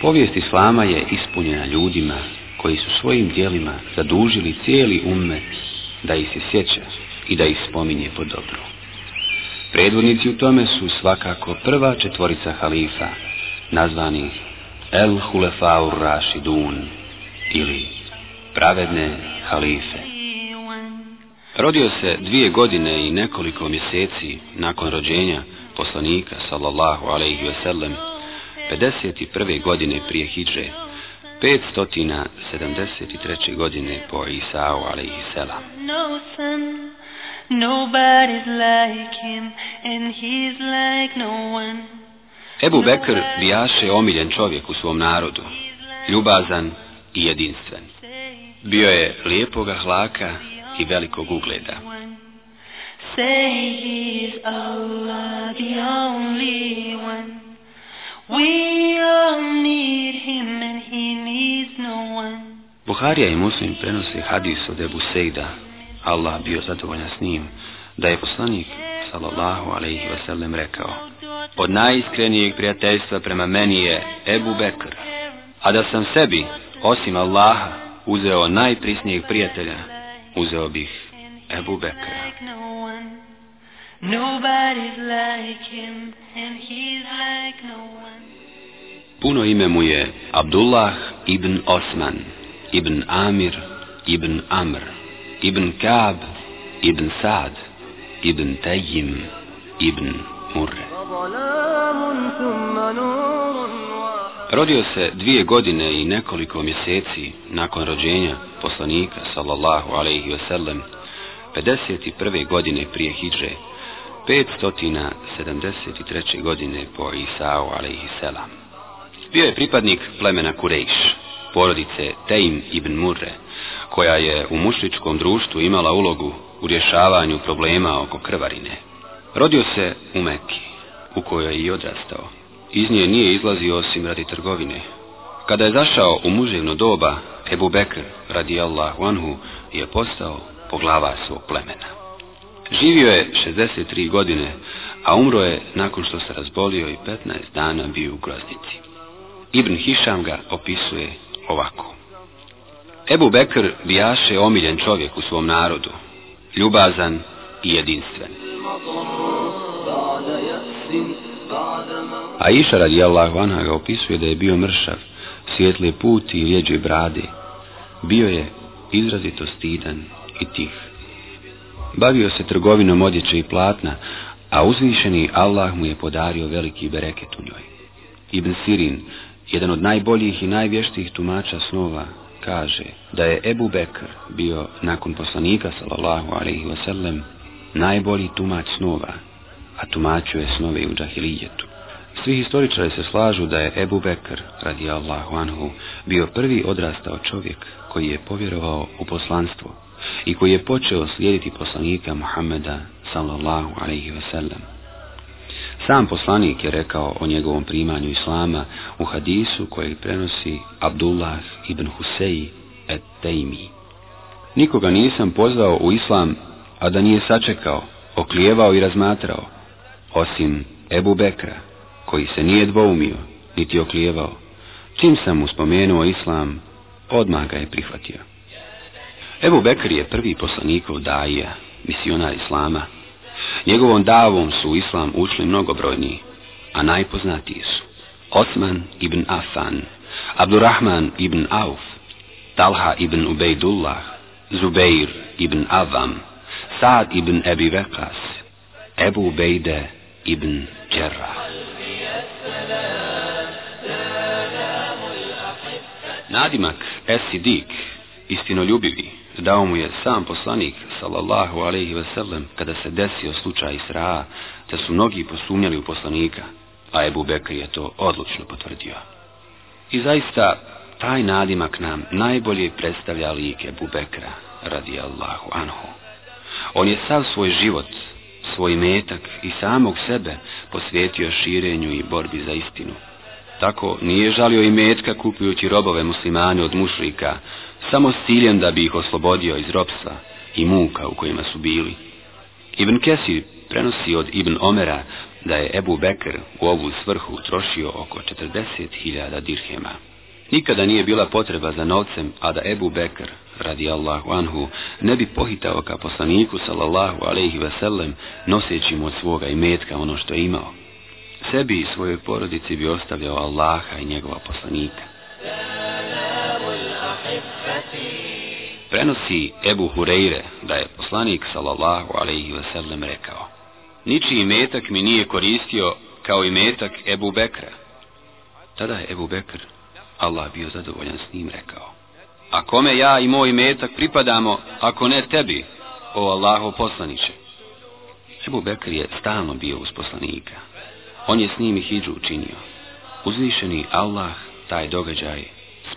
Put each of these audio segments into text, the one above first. Povijest Islama je ispunjena ljudima koji su svojim dijelima zadužili cijeli umme da ih se sjeća i da ih spominje po dobru. Predvodnici u tome su svakako prva četvorica halifa, nazvani El Hulefaur Rashidun ili pravedne halife. Rodio se dvije godine i nekoliko mjeseci nakon rođenja poslanika sallallahu alaihi wasallam. 51. godine prije Hidže, 573. godine po Isao alaihi selam. Ebu Bekr bijaše omiljen čovjek u svom narodu, ljubazan i jedinstven. Bio je lijepoga hlaka i velikog ugleda. Say is the only Buharija i Muslim prenosi hadis od Ebu Sejda, Allah bio zadovoljan s njim, da je poslanik, sallallahu alaihi wasallam, rekao Od najiskrenijeg prijateljstva prema meni je Ebu Bekr, a da sam sebi, osim Allaha, uzeo najprisnijeg prijatelja, uzeo bih Ebu Bekra. Nobody's like him, and he's like no one. Puno ime mu je Abdullah ibn Osman, ibn Amir, ibn Amr, ibn Kab, ibn Sad, ibn Tejim ibn Murre. Rodio se dvije godine i nekoliko mjeseci nakon rođenja poslanika sallallahu alaihi wasallam 51. godine prije Hidže 573. godine po Isao alaihi selam. Bio je pripadnik plemena Kurejš, porodice Tejm ibn Murre, koja je u mušličkom društvu imala ulogu u rješavanju problema oko krvarine. Rodio se u Meki, u kojoj je i odrastao. Iz nje nije izlazio osim radi trgovine. Kada je zašao u muževno doba, Ebu Bekr, radi Allahu anhu, je postao poglava svog plemena. Živio je 63 godine, a umro je nakon što se razbolio i 15 dana bio u groznici. Ibn Hišam ga opisuje ovako. Ebu Bekr bijaše omiljen čovjek u svom narodu, ljubazan i jedinstven. A Iša Allah anha ga opisuje da je bio mršav, svijetli put i rijeđe brade. Bio je izrazito stidan i tih. Bavio se trgovinom odjeće i platna, a uzvišeni Allah mu je podario veliki bereket u njoj. Ibn Sirin jedan od najboljih i najvještijih tumača snova kaže da je Ebu Bekr bio nakon poslanika sallallahu alaihi wasallam najbolji tumač snova, a tumačuje je snove u džahilijetu. Svi historičari se slažu da je Ebu Bekr, radi Allahu anhu, bio prvi odrastao čovjek koji je povjerovao u poslanstvo i koji je počeo slijediti poslanika Muhammeda sallallahu alaihi wasallam. Sam poslanik je rekao o njegovom primanju islama u hadisu koji prenosi Abdullah ibn Husej et Tejmi. Nikoga nisam pozvao u islam, a da nije sačekao, oklijevao i razmatrao, osim Ebu Bekra, koji se nije dvoumio, niti oklijevao. Čim sam mu spomenuo islam, odmah ga je prihvatio. Ebu Bekr je prvi poslanikov daija, misionar islama, Njegovom davom su u islam ušli mnogobrojni, a najpoznatiji su Osman ibn Afan, Abdurrahman ibn Auf, Talha ibn Ubejdullah, Zubeir ibn Avam, Saad ibn Ebi Vekas, Ebu Ubejde ibn Đerrah. Nadimak Esidik, istinoljubivi, dao mu je sam poslanik sallallahu alaihi wasallam, kada se desio slučaj Isra'a da su mnogi posumnjali u poslanika a Ebu Bekr je to odlučno potvrdio. I zaista taj nadimak nam najbolje predstavlja lik Ebu Bekra radi Allahu anhu. On je sav svoj život, svoj metak i samog sebe posvetio širenju i borbi za istinu. Tako nije žalio i metka kupujući robove muslimane od mušrika, samo s ciljem da bi ih oslobodio iz ropstva i muka u kojima su bili. Ibn Kesir prenosi od Ibn Omera da je Ebu Bekr u ovu svrhu trošio oko 40.000 dirhema. Nikada nije bila potreba za novcem, a da Ebu Bekr, radi Allahu anhu, ne bi pohitao ka poslaniku, sallallahu alaihi veselem, noseći mu od svoga imetka ono što je imao. Sebi i svojoj porodici bi ostavljao Allaha i njegova poslanika. Prenosi Ebu Hureyre da je poslanik sallallahu alaihi wasallam rekao Ničiji metak mi nije koristio kao i metak Ebu Bekra. Tada je Ebu Bekr, Allah bio zadovoljan s njim, rekao A kome ja i moj metak pripadamo, ako ne tebi, o Allaho poslaniće? Ebu Bekr je stalno bio uz poslanika. On je s njim i hijđu učinio. Uzvišeni Allah taj događaj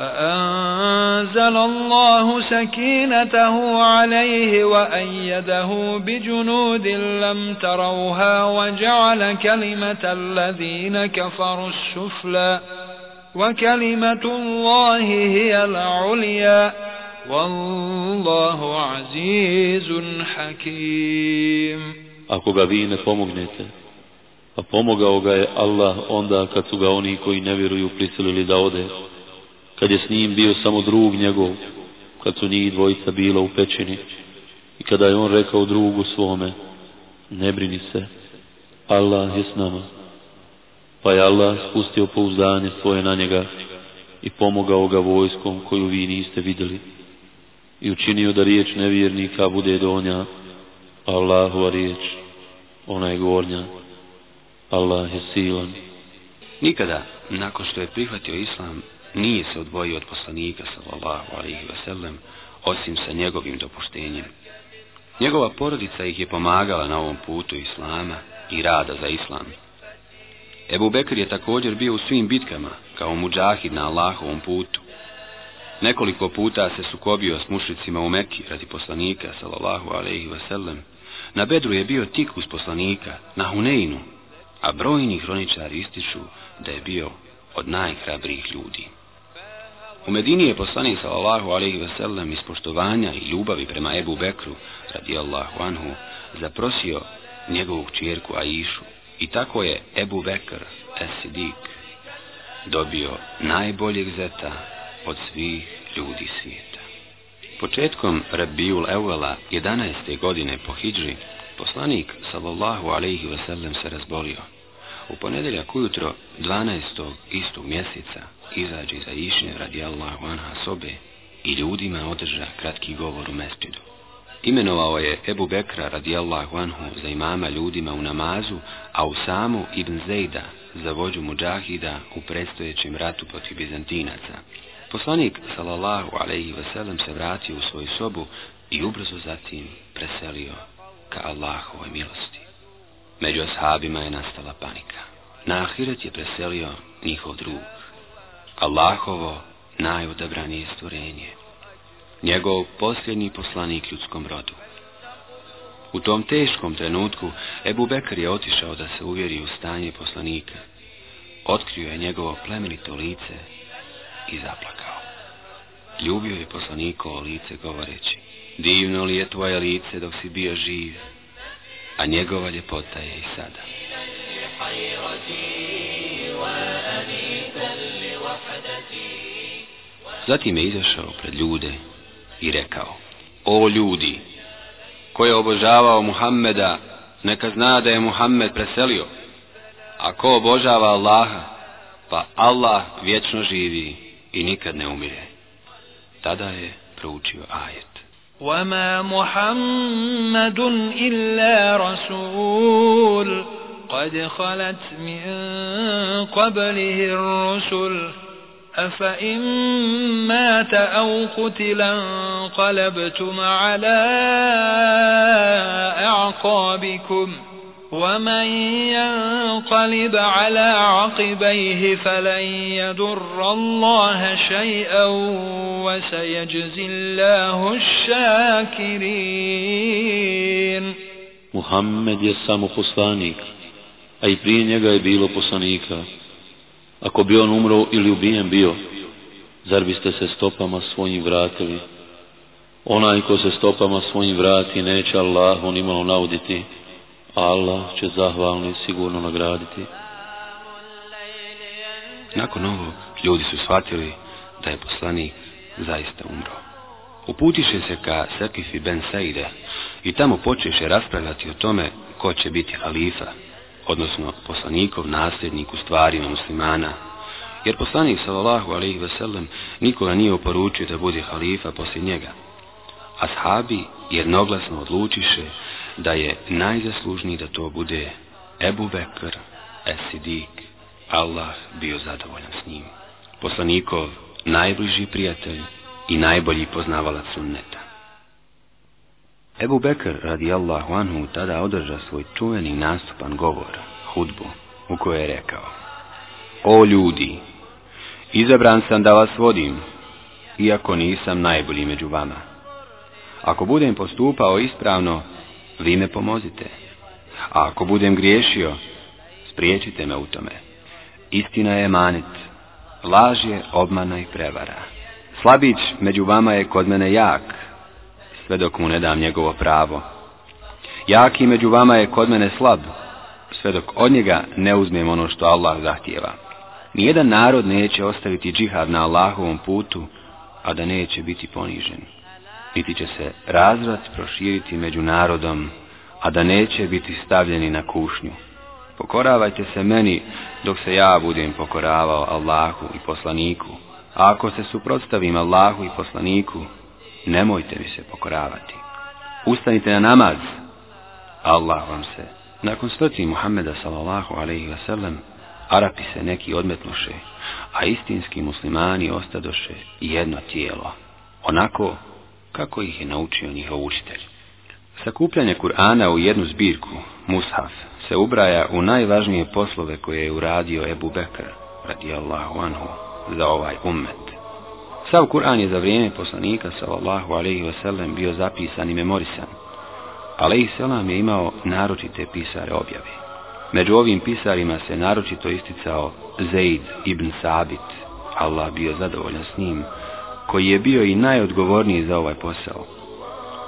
فأنزل الله سكينته عليه وأيده بجنود لم تروها وجعل كلمة الذين كفروا السفلى وكلمة الله هي العليا والله عزيز حكيم Ako ga vi ne pomognete, a pomogao ga je Allah onda kad su ga oni koji ne vjeruju prisilili da ode, kad je s njim bio samo drug njegov, kad su njih dvojica bila u pećini i kada je on rekao drugu svome, ne brini se, Allah je s nama. Pa je Allah spustio pouzdanje svoje na njega i pomogao ga vojskom koju vi niste vidjeli i učinio da riječ nevjernika bude donja, a Allahova riječ, ona je gornja, Allah je silan. Nikada, nakon što je prihvatio islam, nije se odvojio od poslanika sallallahu alaihi sallam, osim sa njegovim dopuštenjem. Njegova porodica ih je pomagala na ovom putu islama i rada za islam. Ebu Bekr je također bio u svim bitkama kao muđahid na Allahovom putu. Nekoliko puta se sukobio s mušicima u Mekki radi poslanika sallallahu alaihi wasallam. Na Bedru je bio tik uz poslanika, na Huneinu, a brojni hroničari ističu da je bio od najhrabrijih ljudi. U Medini je poslanik sallallahu alaihi wasallam iz poštovanja i ljubavi prema Ebu Bekru radijallahu anhu zaprosio njegovu čjerku Aishu. i tako je Ebu Bekr Esidik dobio najboljeg zeta od svih ljudi svijeta. Početkom Rabiul Evela 11. godine po Hidži poslanik sallallahu alaihi wasallam se razbolio. U ponedjeljak ujutro 12. istog mjeseca izađe za išnje radi Allahu anha sobe i ljudima održa kratki govor u mestidu. Imenovao je Ebu Bekra radi Allahu anhu za imama ljudima u namazu, a u samu Ibn Zejda za vođu muđahida u predstojećem ratu protiv Bizantinaca. Poslanik sallallahu alaihi veselem se vratio u svoju sobu i ubrzo zatim preselio ka Allahovoj milosti. Među ashabima je nastala panika. Na Ahiret je preselio njihov drug, Allahovo najodabranije stvorenje, njegov posljednji poslanik ljudskom rodu. U tom teškom trenutku Ebu Bekar je otišao da se uvjeri u stanje poslanika. Otkrio je njegovo plemenito lice i zaplakao. Ljubio je o lice govoreći, divno li je tvoje lice dok si bio živ, a njegova ljepota je i sada. Zatim je izašao pred ljude i rekao, o ljudi, ko je obožavao Muhammeda, neka zna da je Muhammed preselio, a ko obožava Allaha, pa Allah vječno živi i nikad ne umire. Tada je proučio ajet. وَمَا مُحَمَّدٌ إِلَّا رَسُولٌ قَدْ خَلَتْ مِنْ قَبْلِهِ الرُّسُلُ أفإن مات أو قتلا انقلبتم على أعقابكم ومن ينقلب على عقبيه فلن يضر الله شيئا وسيجزي الله الشاكرين محمد je samo أي بري نيغا يبيلو Ako bi on umro ili ubijen bio, zar biste se stopama svojim vratili? Onaj ko se stopama svojim vrati neće Allah on imalo nauditi, Allah će zahvalni sigurno nagraditi. Nakon ovo ljudi su shvatili da je poslani zaista umro. Uputiše se ka Sekifi Ben Saide i tamo počeše raspravljati o tome ko će biti halifa, odnosno poslanikov nasljednik u stvarima muslimana. Jer poslanik sallallahu alaihi sellem nikoga nije oporučio da bude halifa poslije njega. Ashabi jednoglasno odlučiše da je najzaslužniji da to bude Ebu Bekr Esidik. Allah bio zadovoljan s njim. Poslanikov najbliži prijatelj i najbolji poznavalac sunnet. Ebu Bekr radijallahu anhu tada održa svoj čuveni nastupan govor, hudbu, u kojoj je rekao O ljudi, izabran sam da vas vodim, iako nisam najbolji među vama. Ako budem postupao ispravno, vi me pomozite. A ako budem griješio, spriječite me u tome. Istina je manit, laž je obmana i prevara. Slabić među vama je kod mene jak, sve dok mu ne dam njegovo pravo. Jaki među vama je kod mene slab, sve dok od njega ne uzmem ono što Allah zahtjeva. Nijedan narod neće ostaviti džihad na Allahovom putu, a da neće biti ponižen. Niti će se razvrat proširiti među narodom, a da neće biti stavljeni na kušnju. Pokoravajte se meni dok se ja budem pokoravao Allahu i poslaniku. A ako se suprotstavim Allahu i poslaniku, nemojte mi se pokoravati. Ustanite na namaz. Allah vam se. Nakon smrti Muhammeda sallallahu alaihi Arapi se neki odmetnuše, a istinski muslimani ostadoše jedno tijelo, onako kako ih je naučio njihov učitelj. Sakupljanje Kur'ana u jednu zbirku, Mushaf, se ubraja u najvažnije poslove koje je uradio Ebu Bekr, radijallahu anhu, za ovaj ummet. Sav Kur'an je za vrijeme poslanika sallallahu alaihi wasallam bio zapisan i memorisan. Alaihi selam je imao naročite pisare objave. Među ovim pisarima se naročito isticao Zaid ibn Sabit, Allah bio zadovoljan s njim, koji je bio i najodgovorniji za ovaj posao.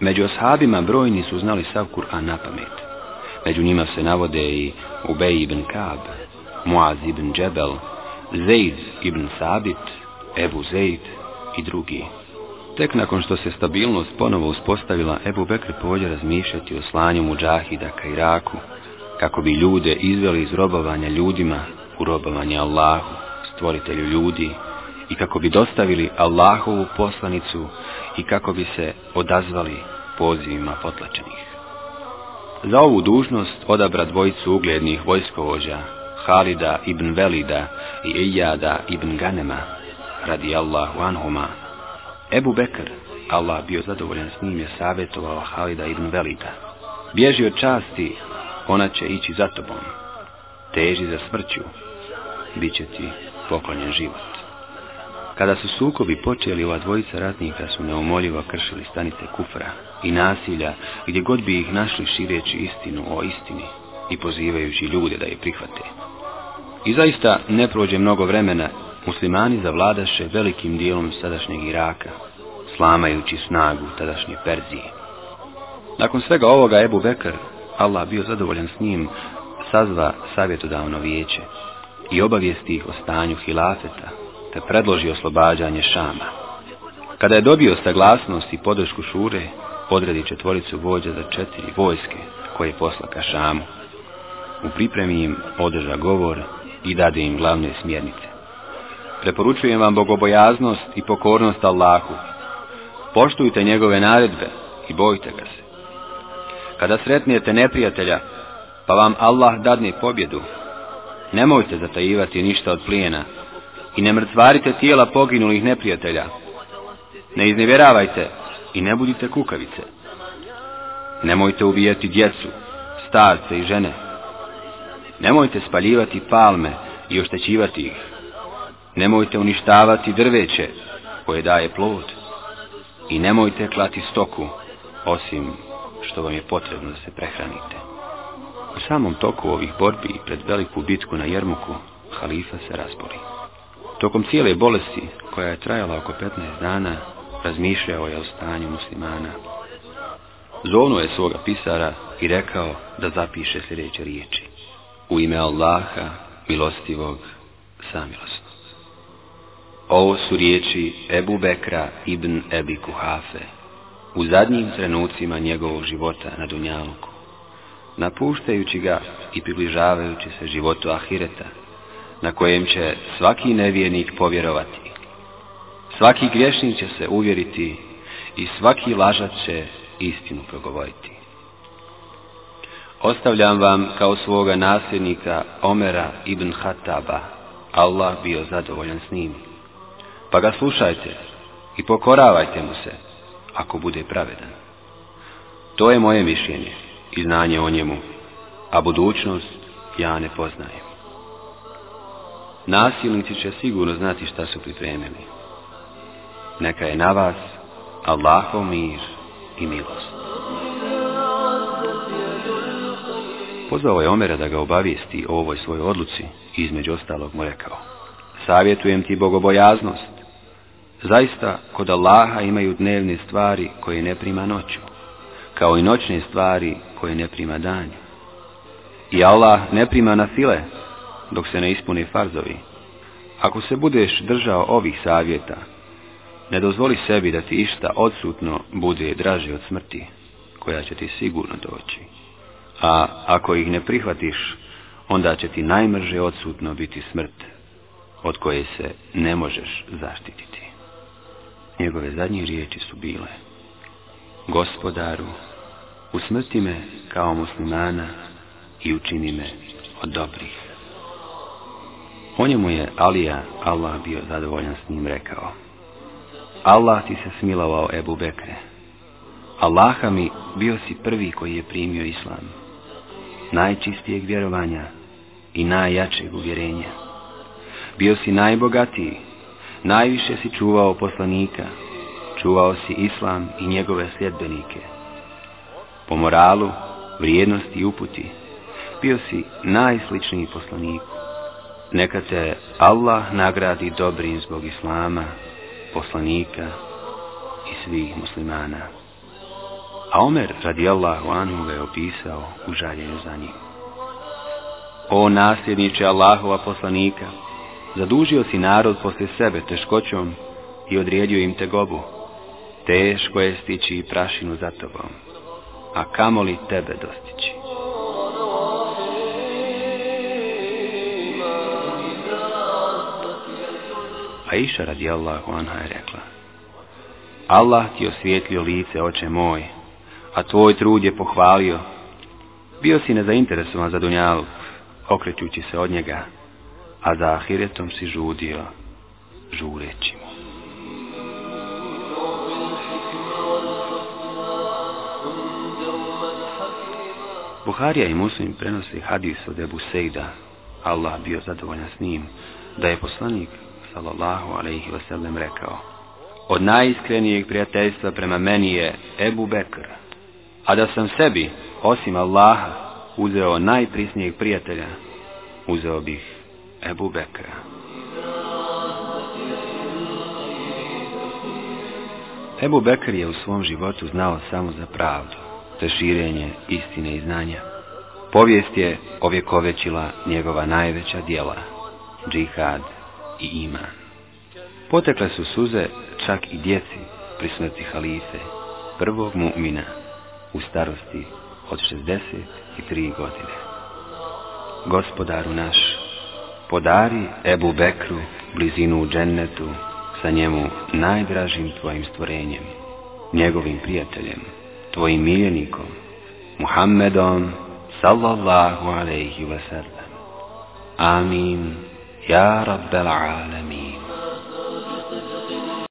Među ashabima brojni su znali sav Kur'an na pamet. Među njima se navode i Ubej ibn Kab, Muaz ibn Džebel, Zaid ibn Sabit, Ebu Zaid, i drugi. Tek nakon što se stabilnost ponovo uspostavila, Ebu Bekr pođe razmišljati o slanju muđahida ka Iraku, kako bi ljude izveli iz robovanja ljudima u robovanje Allahu, stvoritelju ljudi, i kako bi dostavili Allahovu poslanicu i kako bi se odazvali pozivima potlačenih. Za ovu dužnost odabra dvojicu uglednih vojskovođa, Halida ibn Velida i Ijada ibn Ganema, radi Allahu anhuma. Ebu Bekr, Allah bio zadovoljan s njim, je savjetovao Halida ibn Velida. Bježi od časti, ona će ići za tobom. Teži za smrću, bit će ti poklonjen život. Kada su sukobi počeli, ova dvojica ratnika su neumoljivo kršili stanice kufra i nasilja, gdje god bi ih našli šireći istinu o istini i pozivajući ljude da je prihvate. I zaista ne prođe mnogo vremena muslimani zavladaše velikim dijelom sadašnjeg Iraka, slamajući snagu tadašnje Perzije. Nakon svega ovoga Ebu Bekr, Allah bio zadovoljan s njim, sazva savjetodavno vijeće i obavijesti ih o stanju hilafeta, te predloži oslobađanje Šama. Kada je dobio saglasnost i podršku Šure, podredi četvoricu vođa za četiri vojske koje je posla ka Šamu. U pripremi im održa govor i dade im glavne smjernice. Preporučujem vam bogobojaznost i pokornost Allahu. Poštujte njegove naredbe i bojte ga se. Kada sretnijete neprijatelja, pa vam Allah dadne pobjedu, nemojte zatajivati ništa od plijena i ne mrcvarite tijela poginulih neprijatelja. Ne iznevjeravajte i ne budite kukavice. Nemojte ubijati djecu, starce i žene. Nemojte spaljivati palme i oštećivati ih. Nemojte uništavati drveće koje daje plod i nemojte klati stoku, osim što vam je potrebno da se prehranite. U samom toku ovih borbi pred veliku bitku na Jermuku, halifa se razboli. Tokom cijele bolesti, koja je trajala oko 15 dana, razmišljao je o stanju muslimana. Zovnuo je svoga pisara i rekao da zapiše sljedeće riječi. U ime Allaha, milostivog, samilost. Ovo su riječi Ebu Bekra ibn Ebi Kuhafe u zadnjim trenucima njegovog života na Dunjaluku, napuštajući ga i približavajući se životu Ahireta, na kojem će svaki nevijenik povjerovati. Svaki griješnik će se uvjeriti i svaki lažat će istinu progovoriti. Ostavljam vam kao svoga nasljednika Omera ibn Hataba, Allah bio zadovoljan s njim pa ga slušajte i pokoravajte mu se, ako bude pravedan. To je moje mišljenje i znanje o njemu, a budućnost ja ne poznajem. Nasilnici će sigurno znati šta su pripremili. Neka je na vas Allahov mir i milost. Pozvao je Omera da ga obavijesti o ovoj svojoj odluci između ostalog mu rekao Savjetujem ti bogobojaznost Zaista, kod Allaha imaju dnevne stvari koje ne prima noću, kao i noćne stvari koje ne prima dan I Allah ne prima na file, dok se ne ispune farzovi. Ako se budeš držao ovih savjeta, ne dozvoli sebi da ti išta odsutno bude draže od smrti, koja će ti sigurno doći. A ako ih ne prihvatiš, onda će ti najmrže odsutno biti smrt, od koje se ne možeš zaštititi. Njegove zadnje riječi su bile, gospodaru, usmrti me kao muslimana i učini me od dobrih. O njemu je Alija, Allah bio zadovoljan s njim, rekao, Allah ti se smilovao Ebu Bekre. Allaha mi bio si prvi koji je primio islam, najčistijeg vjerovanja i najjačeg uvjerenja. Bio si najbogatiji Najviše si čuvao poslanika, čuvao si islam i njegove sljedbenike. Po moralu, vrijednosti i uputi, bio si najsličniji poslaniku. Neka te Allah nagradi dobrim zbog islama, poslanika i svih muslimana. A Omer radijallahu anhu ga je opisao u žaljenju za njim. O nasljedniče Allahova poslanika, Zadužio si narod poslije sebe teškoćom i odrijedio im tegobu. Teško je stići i prašinu za tobom, a kamo li tebe dostići. A iša radi anha je rekla, Allah ti osvijetlio lice, oče moj, a tvoj trud je pohvalio. Bio si nezainteresovan za dunjalu, okrećući se od njega, a da ahiretom si žudio žureći mu. Buharija i muslim prenosi hadis od Ebu Sejda, Allah bio zadovoljan s njim, da je poslanik, sallallahu alaihi wasallam, rekao Od najiskrenijeg prijateljstva prema meni je Ebu Bekr, a da sam sebi, osim Allaha, uzeo najprisnijeg prijatelja, uzeo bih Ebu Bekra. Ebu Bekr je u svom životu znao samo za pravdu, te širenje istine i znanja. Povijest je ovjekovećila njegova najveća dijela, džihad i iman. Potekle su suze čak i djeci pri smrti halife, prvog mu'mina, u starosti od 63 godine. Gospodaru naš, podari Ebu Bekru blizinu u džennetu sa njemu najdražim tvojim stvorenjem, njegovim prijateljem, tvojim miljenikom, Muhammedom sallallahu alaihi wasallam. Amin. Ja rabbel alamin.